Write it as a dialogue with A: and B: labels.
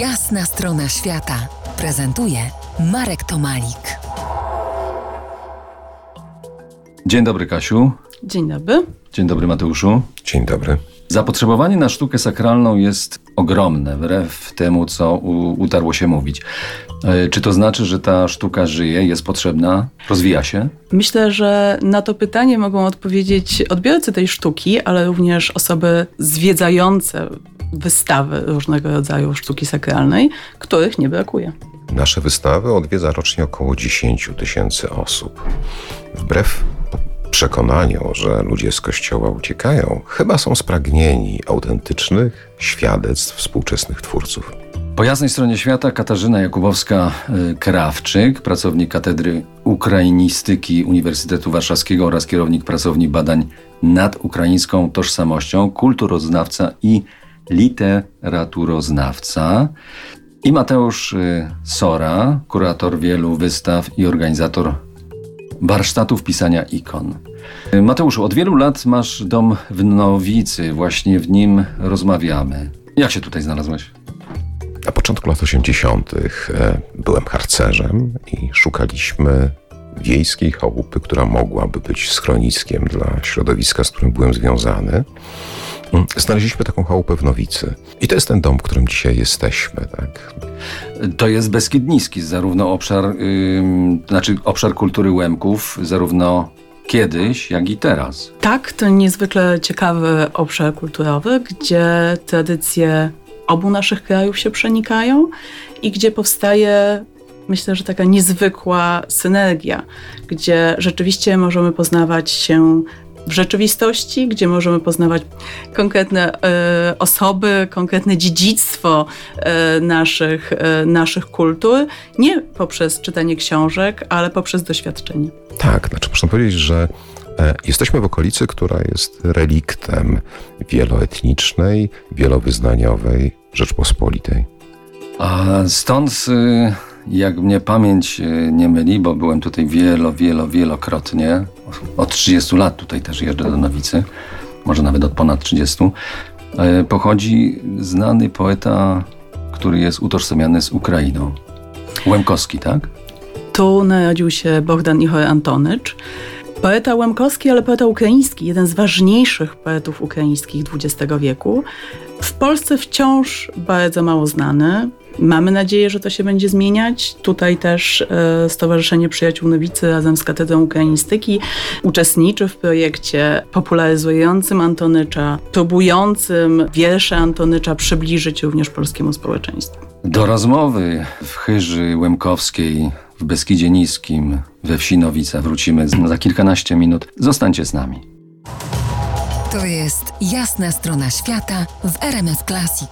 A: Jasna strona świata prezentuje Marek Tomalik.
B: Dzień dobry, Kasiu.
C: Dzień dobry.
B: Dzień dobry, Mateuszu.
D: Dzień dobry.
B: Zapotrzebowanie na sztukę sakralną jest ogromne, wbrew temu, co u, utarło się mówić. E, Czy to znaczy, że ta sztuka żyje, jest potrzebna, rozwija się?
C: Myślę, że na to pytanie mogą odpowiedzieć odbiorcy tej sztuki, ale również osoby zwiedzające wystawy różnego rodzaju sztuki sakralnej, których nie brakuje.
D: Nasze wystawy odwiedza rocznie około 10 tysięcy osób. Wbrew przekonaniu, że ludzie z kościoła uciekają, chyba są spragnieni autentycznych świadectw współczesnych twórców.
B: Po jasnej stronie świata Katarzyna Jakubowska-Krawczyk, pracownik Katedry Ukrainistyki Uniwersytetu Warszawskiego oraz kierownik pracowni badań nad ukraińską tożsamością, kulturoznawca i literaturoznawca. I Mateusz y, Sora, kurator wielu wystaw i organizator warsztatów pisania ikon. Y, Mateuszu, od wielu lat masz dom w Nowicy, właśnie w nim rozmawiamy. Jak się tutaj znalazłeś?
D: Na początku lat 80. e, byłem harcerzem i szukaliśmy wiejskiej chałupy, która mogłaby być schroniskiem dla środowiska, z którym byłem związany. Mm, Znaleźliśmy taką chałupę w Nowicy. I to jest ten dom, w którym dzisiaj jesteśmy. Tak?
B: To jest Beskid Niski, zarówno obszar, ym, znaczy obszar kultury Łemków, zarówno kiedyś, jak i teraz.
C: Tak, to niezwykle ciekawy obszar kulturowy, gdzie tradycje obu naszych krajów się przenikają i gdzie powstaje, myślę, że taka niezwykła synergia, gdzie rzeczywiście możemy poznawać się w rzeczywistości, gdzie możemy poznawać konkretne e, osoby, konkretne dziedzictwo e, naszych, e, naszych kultur, nie poprzez czytanie książek, ale poprzez doświadczenie.
D: Tak, znaczy można powiedzieć, że e, jesteśmy w okolicy, która jest reliktem wieloetnicznej, wielowyznaniowej Rzeczpospolitej.
B: A stąd, y, jak mnie pamięć y, nie myli, bo byłem tutaj wielo, wielo, wielokrotnie, od 30 lat tutaj też jeżdżę do Nowicy, może nawet od ponad 30, y, pochodzi znany poeta, który jest utożsamiany z Ukrainą. Łemkowski, tak?
C: Tu narodził się Bogdan Ichor Antonycz. Poeta łemkowski, ale poeta ukraiński, jeden z ważniejszych poetów ukraińskich XX wieku. W Polsce wciąż bardzo mało znany. Mamy nadzieję, że to się będzie zmieniać. Tutaj też e, Stowarzyszenie Przyjaciół Nowicy razem z Katedrą Ukrainistyki uczestniczy w projekcie popularyzującym Antonycza, próbującym wiersze Antonycza przybliżyć również polskiemu społeczeństwu.
B: Do rozmowy w Chyży Łemkowskiej w Beskidzie Niskim we wsi Nowica wrócimy za kilkanaście minut. Zostańcie z nami.
A: To jest Jasna strona świata w RMF Classic.